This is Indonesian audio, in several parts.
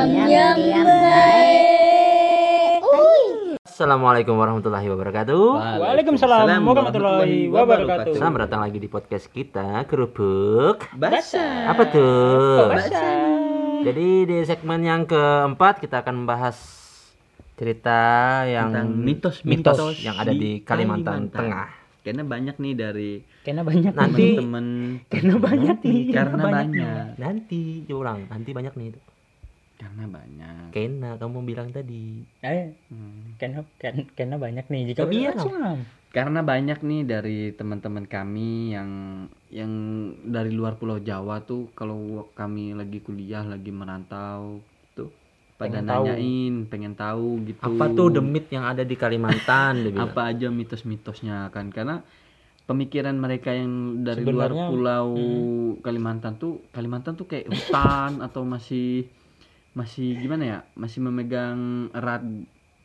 yang baik. Assalamualaikum warahmatullahi wabarakatuh. Waalaikumsalam warahmatullahi wabarakatuh. Selamat datang lagi di podcast kita Kerupuk. Basah. Apa tuh? Basah. Jadi di segmen yang keempat kita akan membahas cerita yang Tentang mitos- mitos mitos yang ada di di Kalimantan, Kalimantan. Tengah. Karena banyak nih dari Karena banyak Nanti- teman-teman Karena banyak nih. karena banyak. banyak. Nanti ulang, nanti banyak nih itu. Karena banyak. Kena kamu bilang tadi. Eh, Hmm. karena karena banyak nih jika Ya, biar. Islam. Karena banyak nih dari teman-teman kami yang yang dari luar Pulau Jawa tuh kalau kami lagi kuliah, lagi merantau tuh pada Pengen tahu. nanyain, pengen tahu gitu. Apa tuh demit yang ada di Kalimantan? apa aja mitos-mitosnya kan karena pemikiran mereka yang dari luar Sebenarnya, pulau hmm. Kalimantan tuh Kalimantan tuh kayak hutan atau masih masih gimana ya masih memegang erat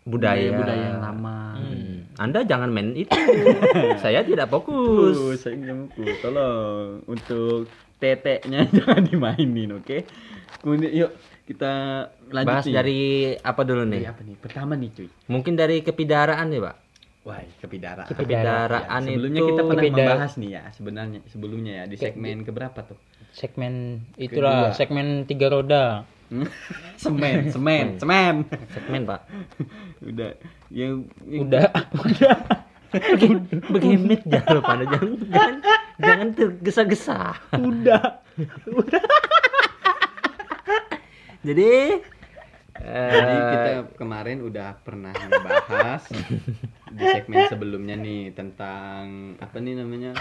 Budaya. budaya yang lama Hmm. Anda jangan main itu. Saya tidak fokus. Uh, saya nggak mau tolong untuk teteknya jangan dimainin oke kemudian yuk kita lanjut Bahas nih. dari apa dulu Dari nih? apa nih pertama nih cuy Mungkin dari kepidaraan nih, Pak. Wah, kepidaraan. Kepidaraan Ya, sebelumnya itu kita pernah Kepidara- membahas nih ya sebenarnya sebelumnya ya di segmen keberapa tuh? Segmen itulah Kedua. segmen tiga roda. semen, semen, semen. segmen, Pak. Udah, yang, yang Udah. Udah. Begini jangan lupa jangan jangan, jangan tergesa-gesa. Udah. Jadi Jadi eh, kita kemarin udah pernah membahas di segmen sebelumnya nih tentang apa nih namanya?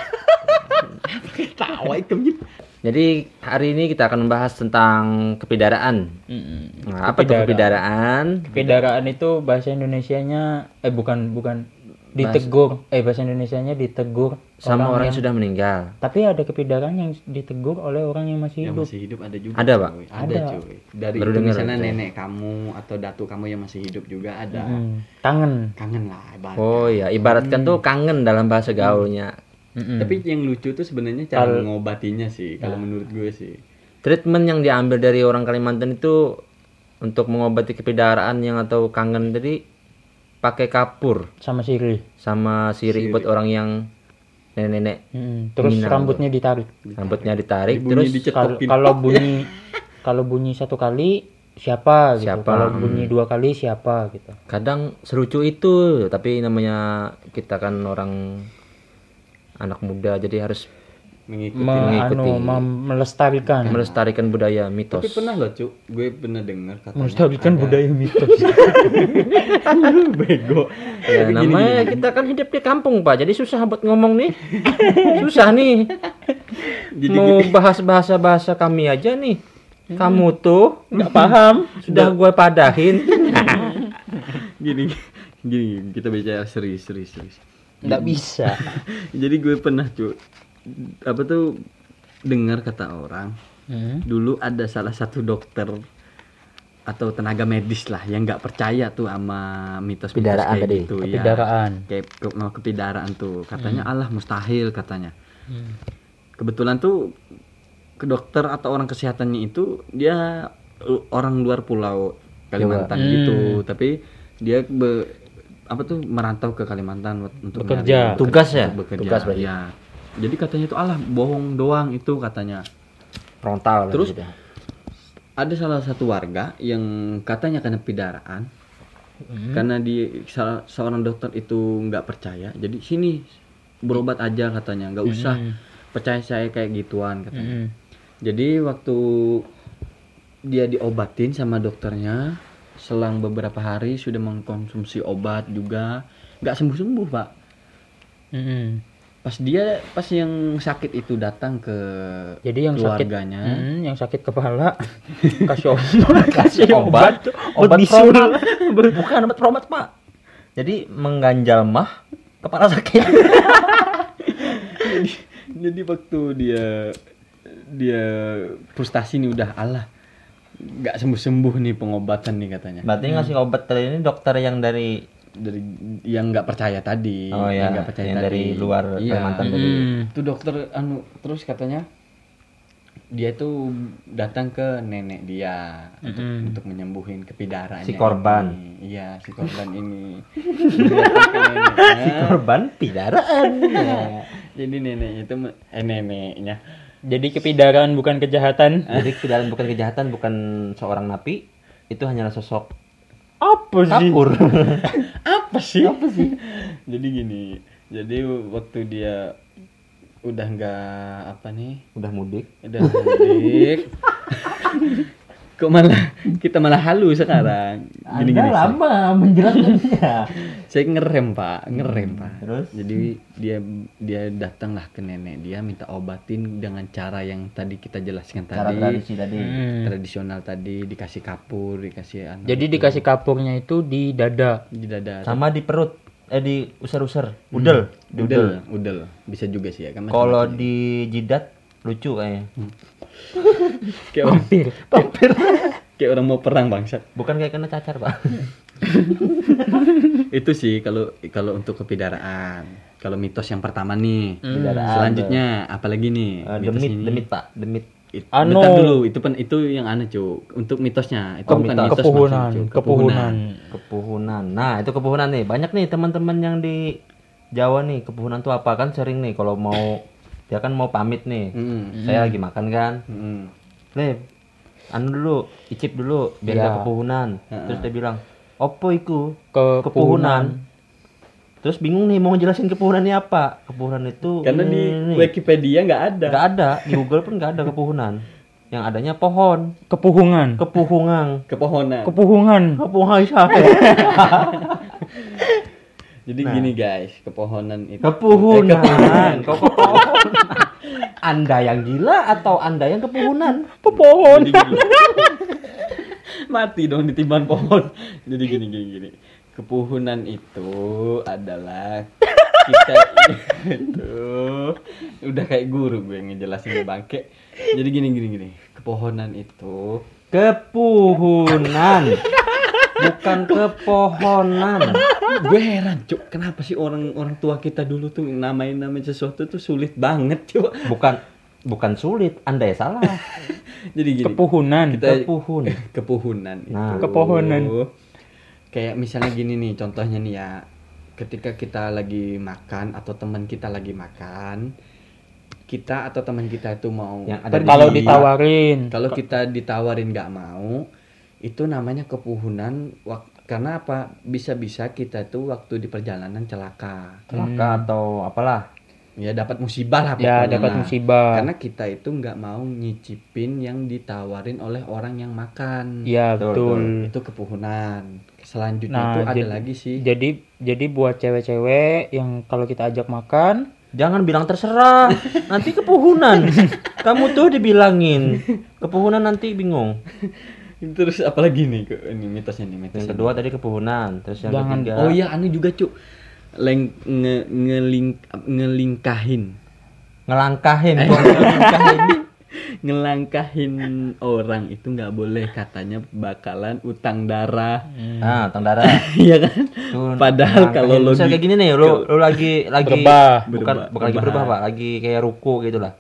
Tawa itu jadi hari ini kita akan membahas tentang kepidaraan. Nah, apa tuh kepidaraan? Kepidaraan itu bahasa Indonesianya eh bukan bukan ditegur eh bahasa Indonesianya ditegur Sama orang yang yang sudah meninggal. tapi ada kepidaraan yang ditegur oleh orang yang masih yang hidup. masih hidup ada juga. Ada, Pak? cuy. Ada, Ada. cuy. Dari Baru itu dengar misalnya itu. nenek kamu atau datu kamu yang masih hidup juga ada. Hmm, kangen. Kangen lah ibarat. Oh ya, ibaratkan tuh kangen dalam bahasa gaulnya. Mm-mm. Tapi yang lucu tuh sebenarnya cara Kal- mengobatinya sih Ya. kalau menurut gue sih. Treatment yang diambil dari orang Kalimantan itu untuk mengobati kepidaraan yang atau kangen tadi pakai kapur sama sirih. sama sirih buat orang yang nenek-nenek Mm-mm. Terus Minang rambutnya ditarik. rambutnya ditarik Bunyi terus. Kalau bunyi kalau bunyi satu kali siapa gitu. Siapa? Kalau Hmm. bunyi dua kali siapa gitu. kadang serucu itu tapi namanya kita kan orang anak muda jadi harus mengikuti. Me- mengikuti. anu, melestarikan. melestarikan budaya mitos Tapi pernah loh, Cuk. Gue pernah dengar katanya. melestarikan ada- budaya mitos. bego. ya namanya kita kan hidup di kampung pak jadi susah buat ngomong nih susah nih Jadi mau bahas bahasa bahasa kami aja nih kamu tuh Nggak paham. sudah gue padahin gini gini kita bicara serius serius serius. Nggak bisa. Jadi gue pernah, Cuk. Apa tuh dengar kata orang Hmm. dulu ada salah satu dokter atau tenaga medis lah yang nggak percaya tuh sama mitos-mitos Kepidaraan kayak tadi. gitu ya. Kepidaraan. Kayak ke, kepidaraan tuh. Katanya Allah mustahil katanya. Hmm. Kebetulan tuh ke dokter atau orang kesehatannya itu dia orang luar pulau Kalimantan Hmm. gitu, tapi dia be- apa tuh merantau ke Kalimantan buat- untuk Bekerja. nyari- Tugas ya? untuk bekerja. Tugas berarti. ya. Jadi katanya itu Allah bohong doang itu katanya. frontal Terus- gitu. Ada salah satu warga yang katanya kena pidaraan Hmm. karena di salah seorang dokter itu nggak percaya. Jadi sini berobat aja katanya, nggak usah Hmm. percaya saya kayak gituan katanya. Hmm. Jadi waktu dia diobatin sama dokternya, selang beberapa hari sudah mengkonsumsi obat juga, nggak sembuh-sembuh pak. Hmm. Pas dia pas yang sakit itu datang ke Jadi yang sakit keluarganya, Hmm, yang sakit kepala kasih obat, kasih obat, obat, obat bisul. promat. bukan obat promat pak jadi mengganjal mah kepala sakit jadi, jadi waktu dia dia frustasi nih udah Allah nggak sembuh sembuh nih pengobatan nih katanya berarti ngasih obat tadi ini dokter yang dari dari yang nggak percaya tadi Oh, yang ya, nggak percaya yang tadi dari luar iya. Kalimantan tadi. Hmm. itu dokter anu terus katanya dia tuh datang ke nenek dia untuk, Mm-mm. untuk menyembuhin kepidarannya. Si korban. ini. Iya, si korban ini. Neneknya. Korban pidaraan. Jadi neneknya itu eh neneknya. Jadi kepidaran bukan kejahatan. Jadi pidaran bukan kejahatan, bukan seorang napi, itu hanyalah sosok Apa kapur. Apa sih? Apa sih? jadi gini. Jadi waktu dia udah nggak apa nih? Udah mudik. Udah mudik. Kok malah kita malah halu sekarang. Gini gini. saya- lama menjelaskannya. Saya ngerem pak, ngerem pak. terus? Jadi dia dia datanglah ke nenek dia minta obatin dengan cara yang tadi kita jelaskan Cara tadi. tradisi tadi. Hmm. Tradisional tadi dikasih kapur, dikasih anu, Jadi dikasih kapurnya itu di dada. di dada. Sama di perut, eh di usar-usar, udel, di udel. udel, udel. Bisa juga sih ya kan. Kalau di jidat lucu kayaknya. kayak orang, Pampir. kayak orang mau perang bangsat. Bukan kayak kena cacar, Pak. Itu sih kalau kalau untuk kepidaraan. Kalau mitos yang pertama nih. Pidaraan. Selanjutnya apalagi nih? Mitos demit, ini? demit, Pak, demit. It- Anu. bentar dulu, itu pen itu yang aneh cu. Untuk mitosnya, itu Oh, bukan mitos. Kepuhunan, maksudnya, Cu. kepuhunan. Kepuhunan. Nah, itu kepuhunan nih. Banyak nih teman-teman yang di Jawa nih, kepuhunan tuh apa kan sering nih kalau mau dia kan mau pamit nih. Mm-mm. Saya lagi makan kan. Nih, anu dulu, icip dulu biar Ya. gak kepuhunan. Terus dia bilang, "Opo iku?" Kepuhunan. Kepuhunan. Terus bingung nih mau ngejelasin kepuhunan ini apa? Kepuhunan itu Karena di ini, ini. Wikipedia nggak ada. nggak ada, di Google pun nggak ada kepuhunan. Yang adanya pohon, Kepuhungan. kepuhungan. Kepohonan. Kepuhungan. Kepuhungan Jadi gini guys, kepohonan itu. Kepuhunan. Kok kepohonan? Anda yang gila atau Anda yang kepuhunan? Pepohon. Mati dong ditiban pohon. Jadi gini gini gini. Kepuhunan itu adalah kita itu udah kayak guru gue ngejelasin bangke. Jadi gini gini gini. Kepohonan itu Kepuhunan. Bukan kepohonan. gue heran cuk kenapa sih orang orang tua kita dulu tuh namain namain sesuatu tuh sulit banget cuk Bukan bukan sulit, Anda ya salah. jadi gini Kepuhunan. kita Kepuhun. kepuhunan Nah. itu. Kepohonan. kayak misalnya gini nih contohnya nih ya ketika kita lagi makan atau teman kita lagi makan kita atau teman kita itu mau Yang ada Kalau ditawarin. kalau kita ditawarin nggak mau itu namanya kepuhunan karena apa bisa-bisa kita tuh waktu di perjalanan celaka Celaka atau apalah. ya dapat musibah lah Ya dapat lah. musibah. karena kita itu nggak mau nyicipin yang ditawarin oleh orang yang makan Iya Betul, betul. itu kepuhunan selanjutnya Nah, itu ada lagi sih Jadi jadi buat cewek-cewek yang kalau kita ajak makan Jangan bilang terserah, nanti kepuhunan. Kamu tuh dibilangin kepuhunan nanti bingung. Terus apalagi nih ke- ini mitosnya nih mitosnya Yang kedua tadi kepuhunan, terus yang Jangan- ketiga oh iya anu juga cuk leng nge, ngeling ngelingkahin ngelangkahin, kok ngelangkahin. ngelangkahin orang itu nggak boleh katanya bakalan utang darah Ah, tang darah. iya kan Tuh, Padahal kalau logik- kayak gini nih, lu lu lagi lagi Berubah. bukan Berubah. bukan lagi Berubah. berubah, Pak, lagi kayak ruku gitu lah.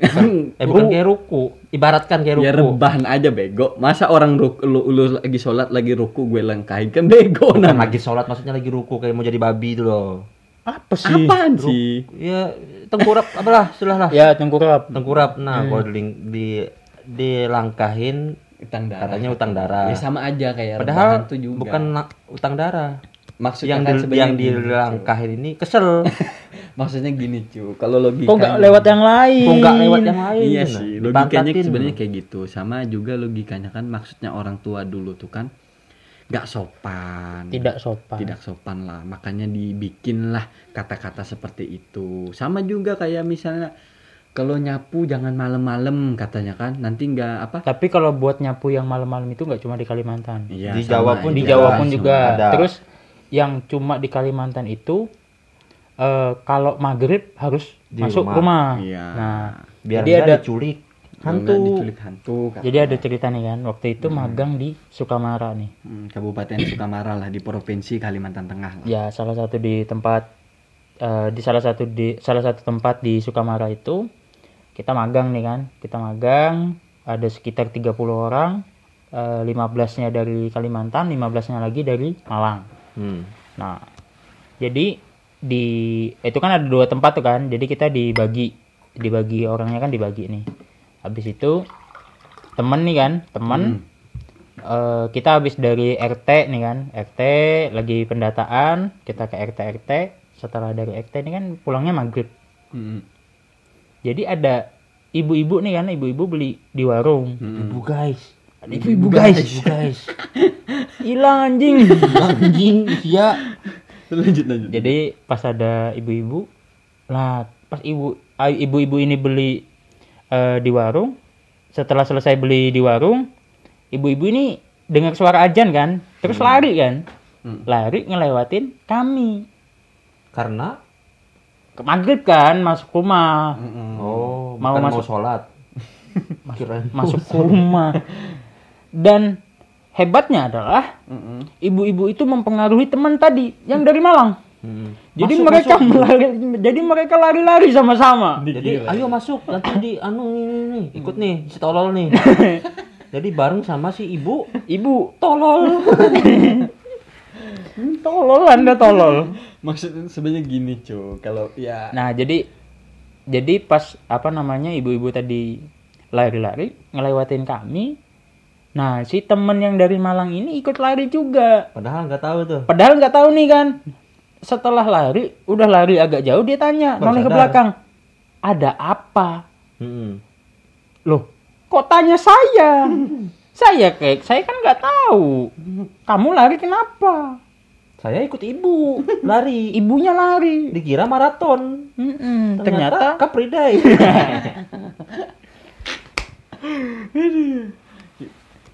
Eh bukan kayak ruku, ibaratkan kayak ruku. ya rebahan aja bego masa orang ruku, lu, lu lagi sholat lagi ruku gue langkahin kan bego Bukan namanya lagi sholat maksudnya lagi ruku kayak mau jadi babi itu loh. apa sih? apaan sih Ya tengkurap apalah, sudah lah. Ya tengkurap. Tengkurap. Nah, kalau di, di dilangkahin utang darah katanya utang darah. ya sama aja kayak Padahal tuh juga bukan utang darah. Maksudnya yang kan di, yang dilangkahin ini kesel. maksudnya gini cu kalau logika Kok nggak lewat yang lain? Kok nggak lewat yang lain? iya Nah, sih logikanya dipantatin. sebenarnya kayak gitu sama juga logikanya kan maksudnya orang tua dulu tuh kan nggak sopan Tidak sopan. tidak sopan lah makanya dibikinlah kata-kata seperti itu sama juga kayak misalnya kalau nyapu jangan malam-malam katanya kan nanti nggak apa Tapi kalau buat nyapu yang malam-malam itu nggak cuma di Kalimantan. Iya, Di Jawa pun di. Jawa pun juga. ada. Terus yang cuma di Kalimantan itu eh, kalau maghrib harus Di masuk rumah. rumah. Iya. Nah, Biar jadi ada diculik hantu. diculik hantu jadi ada cerita nih kan. Waktu itu magang di Sukamara nih. Hmm, Kabupaten Sukamara lah di provinsi Kalimantan Tengah lah. Ya salah satu di tempat eh, di salah satu di salah satu tempat di Sukamara itu kita magang nih kan kita magang ada sekitar 30 orang eh, 15-nya dari Kalimantan 15-nya lagi dari Malang Hmm. nah jadi di itu kan ada dua tempat tuh kan. Jadi kita dibagi dibagi orangnya kan dibagi nih. Habis itu temen nih kan temen. Eh, kita habis dari RT nih kan. RT lagi pendataan kita ke RT RT setelah dari RT ini kan pulangnya maghrib. Mm-mm. jadi ada ibu-ibu nih kan ibu-ibu beli di warung. Ibu guys. Ada ibu-ibu guys. ibu guys. Hilang anjing. Anjing, iya. lanjut lanjut. Jadi pas ada ibu-ibu lah pas ibu ibu-ibu ini beli eh, di warung setelah selesai beli di warung ibu-ibu ini dengar suara ajan kan terus lari kan. Hmm. lari ngelewatin kami. Karena? Ke maghrib kan masuk rumah. Oh, Mau bukan masuk. mau sholat. Masuk rumah dan hebatnya adalah Mm-mm. ibu-ibu itu mempengaruhi teman tadi yang dari Malang Hmm. jadi Masuk, mereka masuk. melari jadi mereka lari-lari sama-sama Jadi ayo masuk nanti di anu ini nih ikut nih si tolol nih. Jadi bareng sama si ibu ibu tolol tolol anda tolol maksudnya sebenarnya gini cuy kalau ya nah jadi jadi pas apa namanya ibu-ibu tadi lari-lari ngelewatin kami nah si temen yang dari Malang ini ikut lari juga padahal nggak tahu tuh. padahal nggak tahu nih kan setelah lari udah lari agak jauh dia tanya Baru noleh ke belakang ada apa Hmm. loh kok tanya saya saya kayak saya kan nggak tahu kamu lari kenapa Saya ikut ibu lari. ibunya lari Dikira maraton. Mm-mm, Ternyata, ternyata Capri Day.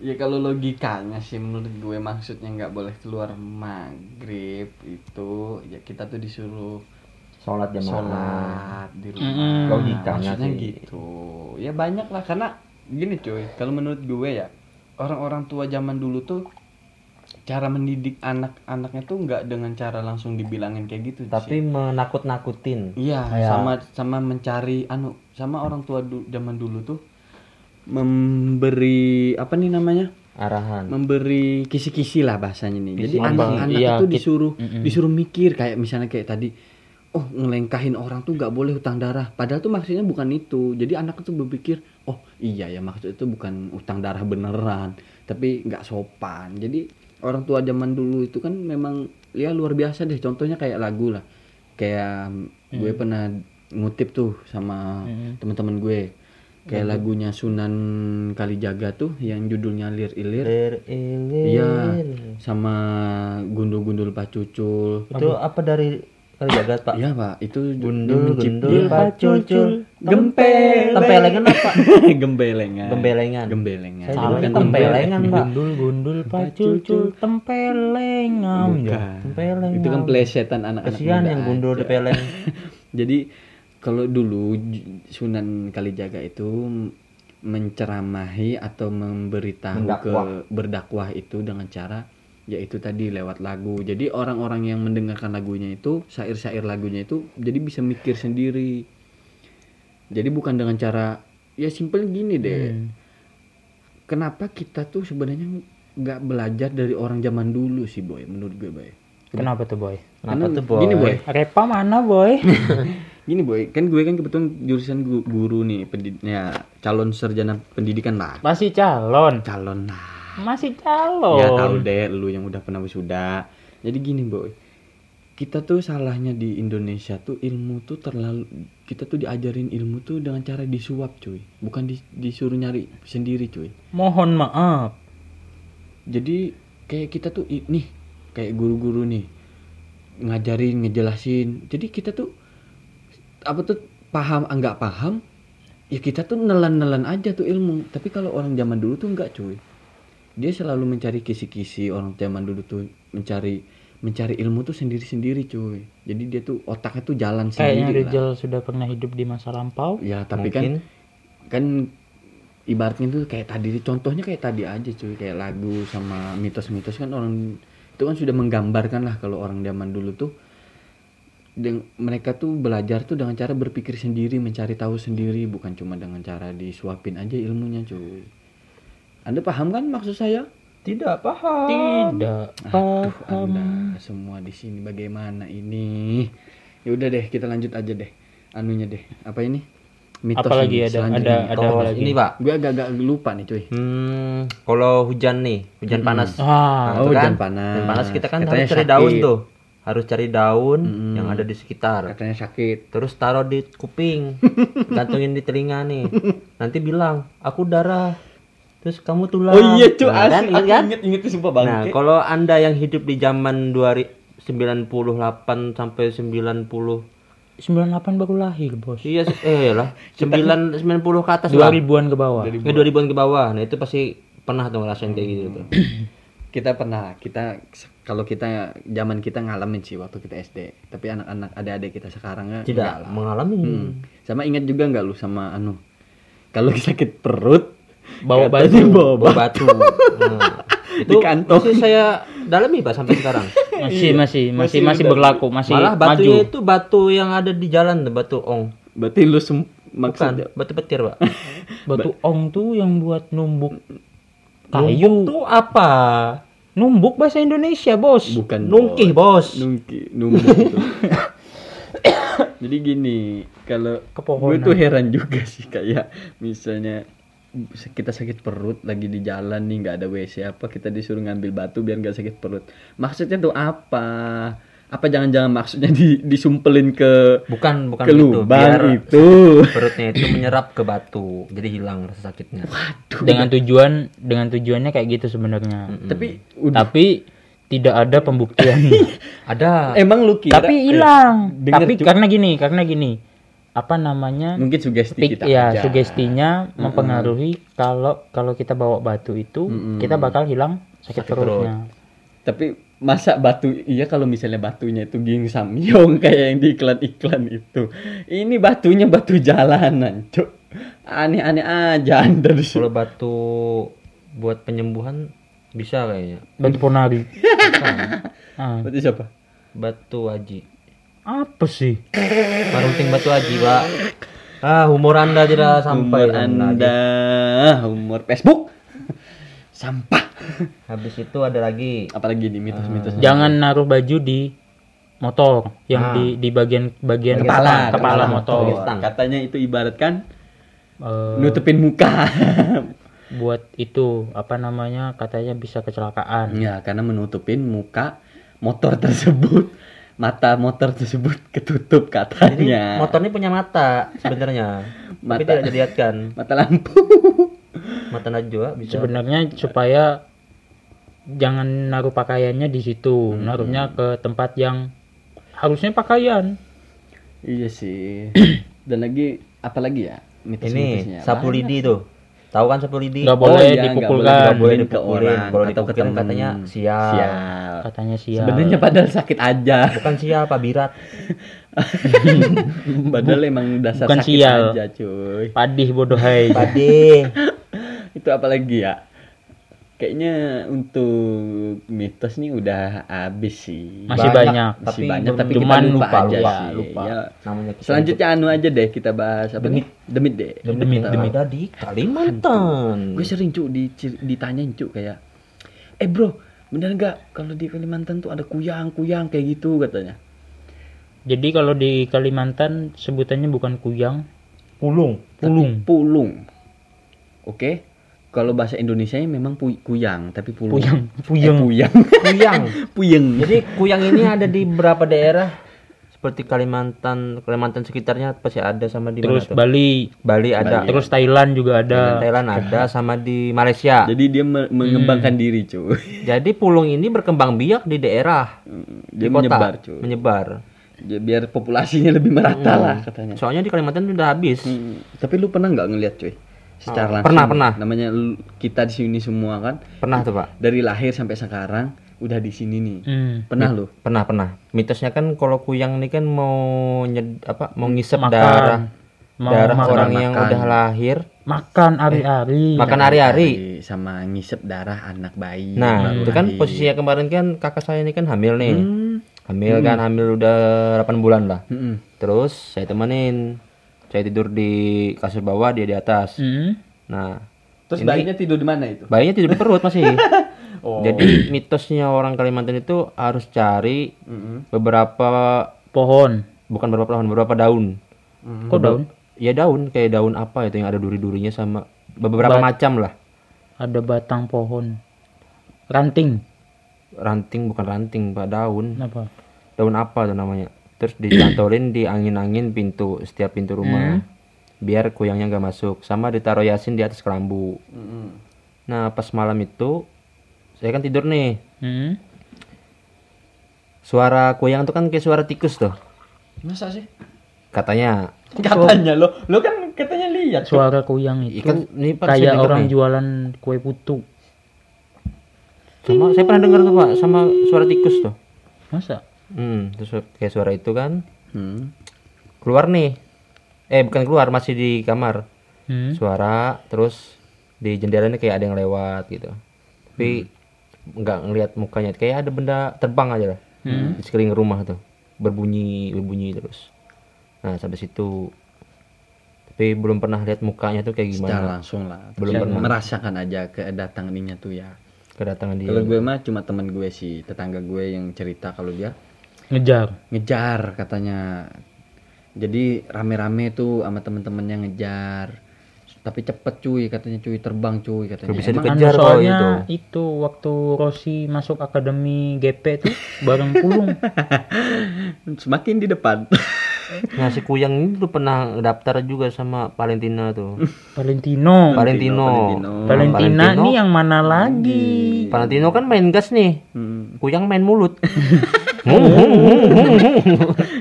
ya kalau logikanya sih menurut gue maksudnya nggak boleh keluar maghrib itu ya kita tuh disuruh sholat jamaah. sholat di rumah Mm-mm. Logikanya maksudnya sih. gitu ya banyak lah karena gini cuy kalau menurut gue ya orang-orang tua zaman dulu tuh cara mendidik anak-anaknya tuh nggak dengan cara langsung dibilangin kayak gitu Tapi sih. menakut-nakutin. iya Ya. sama sama mencari anu sama orang tua du- zaman dulu tuh memberi apa nih namanya Arahan. memberi kisi-kisi lah bahasanya nih. Jadi anak-anak Iya, itu disuruh Mm-mm. disuruh mikir kayak misalnya kayak tadi, oh ngelengkahin orang tuh nggak boleh utang darah. Padahal tuh maksudnya bukan itu. Jadi anak tuh berpikir, oh iya ya maksud itu bukan utang darah beneran, tapi nggak sopan. Jadi orang tua zaman dulu itu kan memang ya luar biasa deh. Contohnya kayak lagu lah, kayak gue pernah ngutip tuh sama teman-teman gue. Kayak lagunya Sunan Kalijaga tuh yang judulnya Lir Ilir. Lir, ilir. Iya, sama gundul-gundul pacucul. Itu apa dari kali jagat pak? Iya pak, itu Gundul, gundul, pacucul, gempel, Tempelengan apa? gembelengan, Gembelengan. gembelengan. Saya bukan tempelengan pak. gundul gundul pacucul tempelengam Bukan. Tempelengan. Itu kan plesetan anak-anak Kesian muda yang gundul depeleng. Jadi kalau dulu Sunan Kalijaga itu menceramahi atau memberitahu ke Mendakwah. berdakwah itu dengan cara yaitu tadi lewat lagu. Jadi orang-orang yang mendengarkan lagunya itu syair-syair lagunya itu jadi bisa mikir sendiri. Jadi bukan dengan cara ya simpel gini deh. Hmm. Kenapa kita tuh sebenarnya nggak belajar dari orang zaman dulu sih boy menurut gue boy. kenapa tuh boy Kenapa Karena tuh boy? Gini boy, Repa mana boy Gini boy, kan gue kan kebetulan jurusan gu- guru nih, pendid- ya calon sarjana pendidikan lah, masih calon calon lah. masih calon Ya tahu deh, lu yang udah pernah wisuda. Jadi gini boy, kita tuh salahnya di Indonesia tuh ilmu tuh terlalu, kita tuh diajarin ilmu tuh dengan cara disuap cuy, bukan di- disuruh nyari sendiri cuy. mohon maaf Jadi kayak kita tuh nih, kayak guru-guru nih ngajarin, ngejelasin. Jadi kita tuh apa tuh paham enggak paham ya kita tuh nelan-nelan aja tuh ilmu. Tapi kalau orang zaman dulu tuh enggak cuy. Dia selalu mencari kisi-kisi orang zaman dulu tuh mencari mencari ilmu tuh sendiri-sendiri cuy. Jadi dia tuh otaknya tuh jalan kayaknya sendiri lah. Rizal sudah pernah hidup di masa lampau? Ya tapi Mungkin. kan kan ibaratnya tuh kayak tadi contohnya kayak tadi aja cuy. Kayak lagu sama mitos-mitos kan orang itu kan sudah menggambarkan lah kalau orang zaman dulu tuh deng- mereka tuh belajar tuh dengan cara berpikir sendiri, mencari tahu sendiri, bukan cuma dengan cara disuapin aja ilmunya, cuy. Anda paham kan maksud saya? Tidak paham. Tidak Aduh, paham. Anda semua di sini bagaimana ini? Ya udah deh, kita lanjut aja deh. Anunya deh. Apa ini? Mitos Apalagi ini, ada ada ada apa Oh, lagi? ini pak. Gue agak-agak lupa nih, cuy. Hmm, kalau hujan nih, hujan panas. Ah, Nah, oh, itu kan, hujan panas. hujan panas kita kan Katanya harus cari sakit. daun tuh. Harus cari daun Mm-mm. yang ada di sekitar. Katanya sakit. Terus taruh di kuping, gantungin di telinga nih. Nanti bilang, aku darah. Terus kamu tulang. Oh iya, cuy. Nah, kan, asli, ingat aku kan? inget inget tuh sumpah Nah, bangke. kalau anda yang hidup di zaman 98 sampai 90 98 baru lahir, Bos. Iya, eh lah, 9 90 ke atas lah. 2000-an ke bawah. Ya, 2000-an ke bawah. Nah, itu pasti pernah tuh ngerasain kayak gitu tuh. kita pernah kita kalau kita zaman kita ngalamin sih waktu kita SD tapi anak-anak adik-adik kita sekarang ya Tidak enggak lah. mengalami. Hmm. sama ingat juga nggak lu sama anu kalau sakit perut Bawa batu. bawa Bawa batu. Nah, itu Di kantong. masih saya dalami Pak sampai sekarang. Masih masih masih Masih masih udah. berlaku, masih Malah maju. batunya itu batu yang ada di jalan tuh, batu ong. berarti lu sem- Bukan, maksudnya batu petir, Pak. Batu ong tuh yang buat numbuk Numbuk kayu. tuh apa? Numbuk bahasa Indonesia, Bos. bukan Nungkih, Bos. nungki numbuk jadi gini kalau gue tuh heran juga sih kayak misalnya kita sakit perut lagi di jalan nih nggak ada WC apa kita disuruh ngambil batu biar nggak sakit perut. Maksudnya tuh apa apa jangan-jangan maksudnya di, disumpelin ke Bukan, bukan ke begitu. lubang Biar itu perutnya itu menyerap ke batu, jadi hilang rasa sakitnya. Dengan tujuan dengan tujuannya kayak gitu sebenarnya. tapi udah Tapi tidak ada pembuktian. Ada. emang lu kira Tapi eh, hilang. denger Tapi cu- karena gini, karena gini. Apa namanya? mungkin sugesti Pik- kita ya aja. sugestinya mempengaruhi kalau kalau kita bawa batu itu kita bakal hilang sakit, Sakit perut. perutnya. Tapi masa batu iya kalau misalnya batunya itu ging samyong kayak yang di iklan-iklan itu. Ini batunya batu jalanan, Cuk. Aneh-aneh aja Anda. Kalau batu buat penyembuhan bisa kayaknya. Batu ponari. Ah, Berarti siapa? Batu aji. apa sih? Parunting batu aji, Pak. Ah, humor Anda tidak sampai Humor Anda. Anda, humor Facebook. Sampah. Habis itu ada lagi Apalagi nih mitos-mitos. Jangan naruh baju di motor yang di di bagian bagian kepala, kepala kepala motor. Katanya itu ibaratkan Eh, nutupin muka. buat itu apa namanya katanya bisa kecelakaan. ya, karena menutupin muka motor tersebut. Mata motor tersebut ketutup katanya. motor ini punya mata sebenarnya. Tapi Mata. tidak dilihatkan. mata lampu. Mata najwa bisa. Sebenarnya supaya jangan naruh pakaiannya di situ, Hmm. naruhnya ke tempat yang harusnya pakaian. Iya sih. Dan lagi apa lagi ya? Mitos-mitosnya. Ini sapu lidi tuh. Tahu kan sapu lidi? Nggak Oh boleh iya, dipukulkan. Nggak boleh ke dipukulin. orang Kalau atau ke dipukulin temen. katanya sial. Sial. Katanya sial. Sebenarnya padahal sakit aja. Bukan sial, Pak Birat. padahal emang dasar Bukan sakit sial. aja, cuy. Padih bodoh hai. Pade. Itu apa lagi ya? Kayaknya untuk mitos nih udah habis sih. Masih banyak. Masih Tapi banyak tapi cuman kita lupa, lupa, aja lupa, sih. lupa. Ya. Namanya kita Selanjutnya anu aja deh kita bahas apa nih? Demit deh. demi demi tadi Kalimantan. Gue sering cuk di, ditanyain cuk kayak, eh bro, bener nggak kalau di Kalimantan tuh ada kuyang-kuyang kayak gitu katanya. Jadi kalau di Kalimantan sebutannya bukan kuyang, Pulung. pulung. Pulung. Oke. Kalau bahasa Indonesia memang pu- kuyang, tapi pulung. Puyang, Eh, puyeng. puyang. Kuyang. puyeng. Jadi kuyang ini ada di beberapa daerah seperti Kalimantan, Kalimantan sekitarnya pasti ada sama di Terus mana tuh? Bali, Bali ada. terus Thailand juga ada. Thailand ada sama di Malaysia. Jadi dia me- mengembangkan diri cuy. Jadi pulung ini berkembang biak di daerah Dia di kota, menyebar cuy. menyebar. Ya, biar populasinya lebih merata lah katanya. Soalnya di Kalimantan udah habis. Hmm, Tapi lu pernah nggak ngeliat cuy? Secara Oh, langsung. pernah, pernah. Namanya lu- kita di sini semua kan Pernah tuh pak? dari lahir sampai sekarang udah di sini nih. Hmm. Pernah lu? Pernah pernah. Mitosnya kan kalau kuyang ini kan mau nyed, apa mau ngisep Makan. darah Mau darah makan, orang yang makan. udah lahir Makan ari-ari. makan hari-hari. Hari Sama ngisep darah anak bayi. Nah itu kan posisinya kemarin kan kakak saya ini kan hamil nih. Hmm, hamil kan hamil udah 8 bulan lah Mm-mm. terus saya temenin saya tidur di kasur bawah dia di atas Hmm. nah Terus bayinya tidur di mana itu? bayinya tidur di perut masih Oh. jadi mitosnya orang Kalimantan itu harus cari Mm-mm. beberapa Pohon. bukan beberapa pohon beberapa daun Mm-mm. Kok daun? ya daun kayak daun apa itu yang ada duri-durinya sama beberapa macam lah Ada batang pohon. Ranting. Ranting bukan ranting pak daun Apa? daun apa tuh namanya terus dicantolin di angin-angin pintu setiap pintu rumah biar kuyangnya nggak masuk sama ditaruh yasin di atas kelambu Mm-mm. nah pas malam itu saya kan tidur nih Hmm. suara kuyang itu kan kayak suara tikus tuh Masa sih? katanya Katanya lo, lo kan katanya lihat. Suara kuyang itu ikan ini kayak orang nih. jualan kue putu. Sama saya pernah dengar tuh pak sama suara tikus tuh. Masa? hmm terus kayak suara itu kan. Hmm. keluar nih. Eh bukan keluar masih di kamar. Hmm. suara terus di jendelanya kayak ada yang lewat gitu. Tapi nggak ngelihat mukanya. Kayak ada benda terbang aja lah. Di sekeliling rumah tuh. Berbunyi berbunyi terus. Nah sampai situ. Tapi belum pernah lihat mukanya tuh kayak Secara gimana langsung lah. Belum Saya pernah. merasakan aja kedatangannya tuh ya. Kedatangan dia Kalau gue mah cuma teman gue sih, tetangga gue yang cerita kalau dia Ngejar. ngejar katanya. Jadi rame-rame tuh sama temen-temennya ngejar. Tapi cepet cuy katanya cuy terbang cuy katanya. bisa Emang dikejar Anu, kalau soalnya itu itu waktu Rossi masuk akademi GP tuh bareng pulung. semakin di depan. Nah si kuyang ini tuh pernah daftar juga sama Valentina tuh Valentino. Valentino Valentino. Nah, Valentina Valentino- nih yang mana lagi? Valentino kan main gas nih Hmm. kuyang main mulut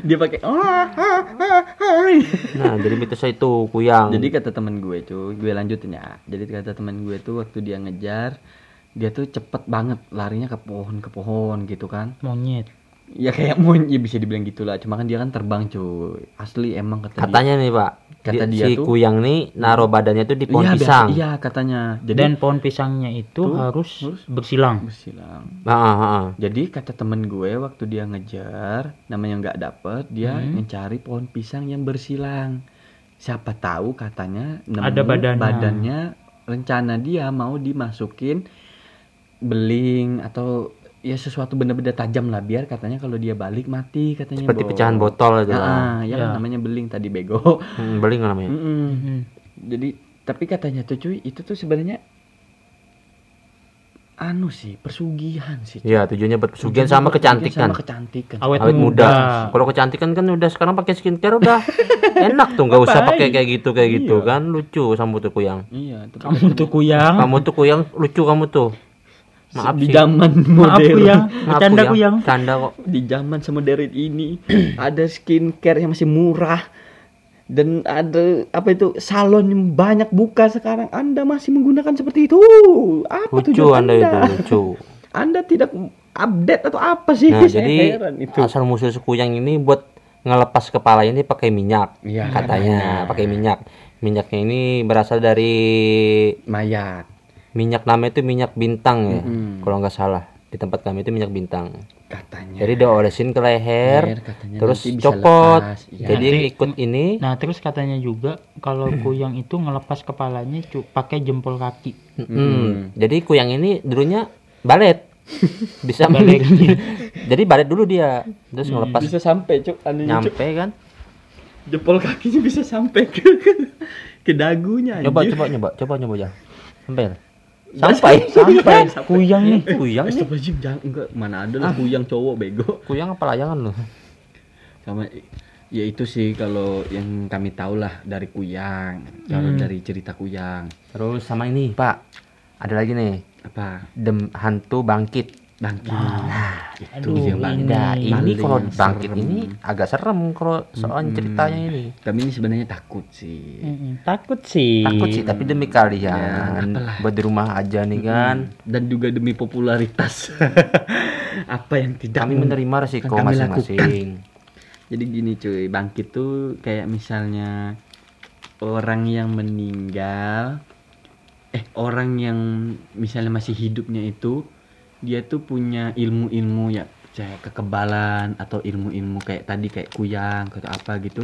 Dia pakai "Ah, ah, ah, ah." nah jadi mitosnya itu kuyang Jadi kata temen gue cuy, gue lanjutin ya. Jadi kata temen gue tuh waktu dia ngejar, dia tuh cepet banget larinya ke pohon ke pohon gitu kan. Monyet. Ya kayak mau ya bisa dibilang gitulah. Cuma kan dia kan terbang cuy. Asli emang kata dia. katanya nih pak Kata di- dia si tuh- kuyang nih naruh badannya tuh di pohon Iya, biasa- pisang Iya katanya. Jadi Dan pohon pisangnya itu harus bersilang. bersilang. Ah, ah, ah. Jadi kata temen gue waktu dia ngejar, namanya nggak dapet, dia Hmm. mencari pohon pisang yang bersilang. Siapa tahu katanya nemu Ada badannya. badannya, rencana dia mau dimasukin beling atau ya sesuatu benda-benda tajam lah biar katanya kalau dia balik mati katanya. seperti Bo. pecahan botol aja lah Ah, ya kan Ya. namanya beling tadi bego. hmm, beli nggak namanya Mm-mm. Hmm. Jadi tapi katanya tuh cuy itu tuh sebenarnya anu sih persugihan sih. cuy. Iya tujuannya buat pesugihan sama kecantikan Sama kecantikan. Awet, awet muda. muda. Kalau kecantikan kan udah sekarang pakai skincare udah enak tuh nggak usah pakai kayak gitu kayak gitu kan lucu kamu tuh kuyang. Iya, Kamu tuh kuyang. Kamu tuh kuyang lucu kamu tuh. Maaf di zaman Maaf modern, kuyang. Maaf, Bercanda kuyang. Canda kok. di zaman semodern ini ada skincare yang masih murah dan ada apa itu salon yang banyak buka sekarang. Anda masih menggunakan seperti itu. Apa Lucu tujuan anda itu lucu. Anda tidak update atau apa sih? Nah Saya jadi heran itu. asal musuh si kuyang ini buat ngelepas kepala ini pakai minyak Iya, katanya pakai minyak. Minyaknya ini berasal dari mayat minyak namanya itu minyak bintang ya Mm-mm. kalau nggak salah di tempat kami itu minyak bintang katanya. jadi diolesin ke leher Leher katanya terus copot lepas, iya. jadi Nanti- ikut ini Nah, terus katanya juga kalau kuyang itu ngelepas kepalanya cu- pakai jempol kaki. Hmm. jadi kuyang ini dulunya balet bisa Balet. jadi balet dulu dia terus ngelepas bisa sampai cuk anunya cuk nyampe kan jempol kakinya bisa sampai ke ke dagunya coba anjir. coba nyoba coba nyoba ya sampai sampai Sampai kuyang nih. kuyang nih jangan enggak mana ada lah kuyang cowok bego. kuyang apa layangan loh Sama ya itu sih kalau yang kami tahu lah dari kuyang. Kalau dari cerita kuyang. terus sama ini pak ada lagi nih Apa? dem hantu bangkit Bangkit. itu Aduh, yang bangkit. Nah, ini Paling kalau bangkit serem. ini agak serem kalau soal ceritanya ini. Kami ini sebenarnya takut sih. Mm-mm, Takut sih. Takut sih, tapi demi kalian, Ya, buat di rumah aja nih kan. Dan juga demi popularitas. Apa yang tidak Kami menerima resiko kami masing-masing. Jadi gini cuy, bangkit tuh kayak misalnya orang yang meninggal eh orang yang misalnya masih hidupnya itu dia tuh punya ilmu-ilmu ya kayak kekebalan atau ilmu-ilmu kayak tadi kayak kuyang atau apa gitu.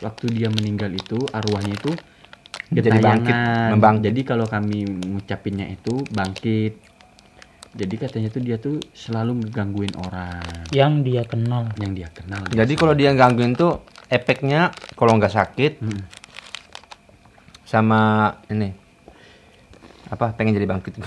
Waktu dia meninggal itu arwahnya itu Jadi bangkit, membangkit. jadi kalau kami ngucapinnya itu bangkit. Jadi katanya tuh dia tuh selalu ngegangguin orang. Yang dia kenal. Yang dia kenal. Jadi kalau dia gangguin tuh efeknya kalau nggak sakit Hmm. sama ini apa? Pengen jadi bangkit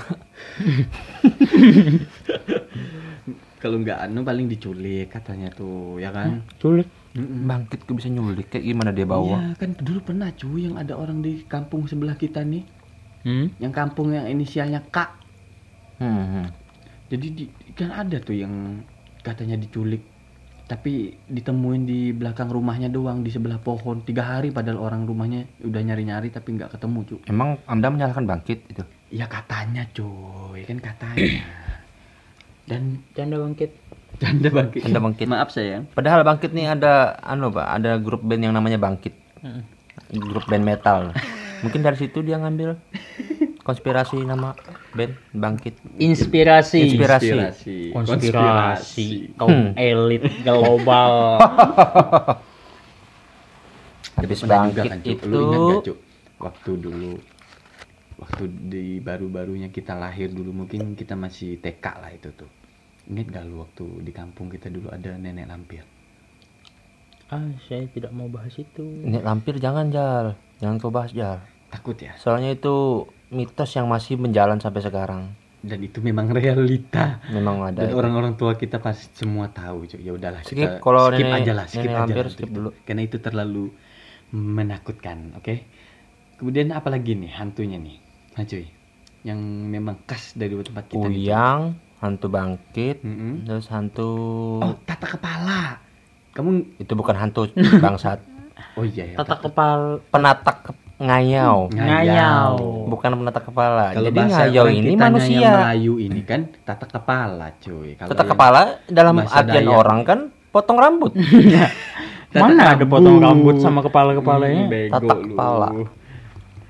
kalau nggak anu paling diculik katanya tuh ya kan? Culik. Mm-mm. bangkit kok bisa nyulik? Kayak gimana dia bawa? Iya kan dulu pernah cuy yang ada orang di kampung sebelah kita nih. Hmm? yang kampung yang inisialnya K. Hmm, hmm. jadi di, kan ada tuh yang katanya diculik tapi ditemuin di belakang rumahnya doang di sebelah pohon. Tiga hari padahal orang rumahnya udah nyari-nyari tapi nggak ketemu cuy emang anda menyalahkan bangkit itu? Ya katanya cuy. Kan katanya. Dan canda bangkit. Canda bangkit. Canda bangkit. maaf sayang padahal bangkit nih ada anu pak ada grup band yang namanya bangkit. Grup band metal. Mungkin dari situ dia ngambil konspirasi nama band bangkit. Inspirasi. Inspirasi. konspirasi. Kaum elit global. Habis Pernah juga bangkit kan, itu Lu ingat gak, Cuk? Waktu dulu waktu di baru-barunya kita lahir dulu mungkin kita masih TK lah itu tuh. Ingat gak lu waktu di kampung kita dulu ada nenek lampir? ah saya tidak mau bahas itu. Ini lampir jangan jal. Jangan kau bahas jal. Takut ya? soalnya itu mitos yang masih menjalan sampai sekarang Dan itu memang realita. memang ada Dan itu. orang-orang tua kita pasti semua tahu, Cuk. Ya udahlah Skip, kita kalau skip nenek- aja lah, skip nenek aja lampir, lah skip dulu. itu. Karena itu terlalu menakutkan, oke? Kemudian apa lagi nih hantunya nih? Nah, cuy. Yang memang khas dari tempat kita. Uyang, hantu bangkit, Mm-mm. terus hantu Oh, tata kepala. Kamu itu bukan hantu bangsat, Oh iya ya. tata kepal penatak ngayau, ngayau bukan penatak kepala. Kalau Jadi bahasa ngayau ini manusia. Melayu ini kan tata kepala, cuy. Kalau yang- kepala dalam artian Dayak. orang kan potong rambut. Tata mana ada potong rambut sama kepala kepalanya Hmm, Tata lu. kepala.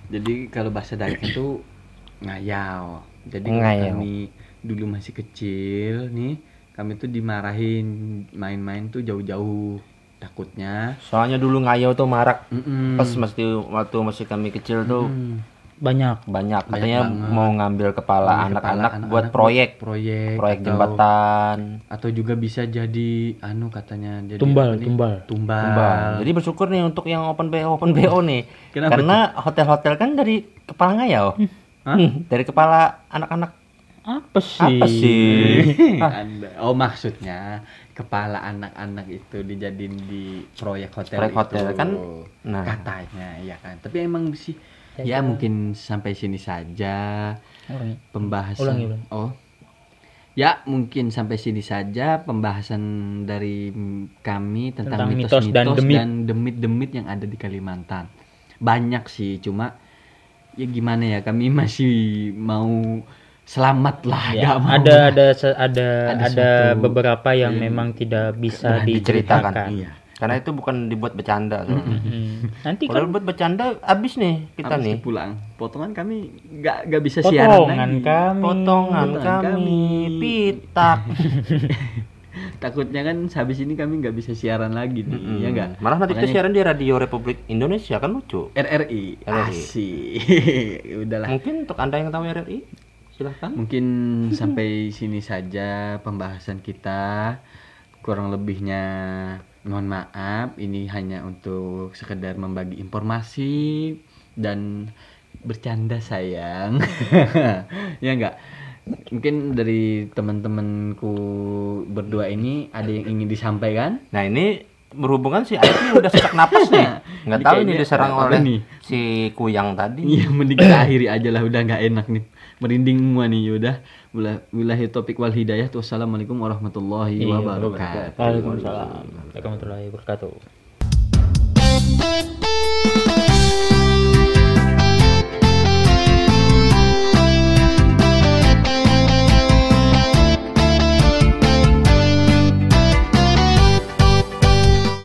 Jadi kalau bahasa Dayak itu ngayau. Jadi Ngayau. kami dulu masih kecil nih, kami tuh dimarahin main-main tuh jauh-jauh takutnya. Soalnya dulu ngayau tuh marak. Mm-mm. Pas mesti waktu masih kami kecil tuh Hmm. banyak banyak Banyak katanya banget. mau ngambil kepala Ngambil anak-anak kepala buat anak-anak proyek, proyek proyek atau- jembatan. atau juga bisa jadi anu katanya jadi tumbal tumbal tumbal, Tumbal. Jadi bersyukur nih untuk yang open BO open BO nih. Kenapa Karena hotel-hotel kan dari kepala ngayau. Hah? Hmm, dari kepala anak-anak. Apa sih Apa sih? Anda. oh maksudnya kepala anak-anak itu dijadiin di proyek hotel Proyek itu. hotel kan, nah. katanya ya kan tapi emang sih ya mungkin sampai sini saja Ulangi. pembahasan Ulangi, ulangi. oh ya mungkin sampai sini saja pembahasan dari kami tentang, Tentang mitos-mitos mitos dan demit. dan demit-demit yang ada di Kalimantan banyak sih cuma ya gimana ya kami masih mau selamat lah Ya, nggak mau ada ada ada Ada ada, beberapa yang yang memang tidak bisa diceritakan. diceritakan. iya Karena itu bukan dibuat bercanda. Hmm. Nanti Kalau kan dibuat bercanda habis nih kita Habis nih. pulang potongan kami nggak nggak bisa siaran potongan lagi kami. Potongan Potongan kami, kami. pitak. takutnya kan habis ini kami nggak bisa siaran lagi nih ya nggak Malah nanti kita Makanya- siaran di Radio Republik Indonesia kan lucu. RRI RRI. asik udahlah Mungkin untuk Anda yang tahu RRI silahkan. mungkin sampai sini saja pembahasan kita kurang lebihnya mohon maaf ini hanya untuk sekedar membagi informasi dan bercanda sayang ya enggak mungkin dari teman-temanku berdua ini ada yang ingin disampaikan Nah ini berhubungan si Aik nih udah sesak napas nih. Nggak Ini tahu ini diserang oleh nih? si Kuyang tadi. Iya mending kita akhiri aja lah udah nggak enak nih merinding semua nih yaudah. Wilahi topik wal hidayah. Wassalamualaikum warahmatullahi Iya, wabarakatuh. Waalaikumsalam. Warahmatullahi wabarakatuh.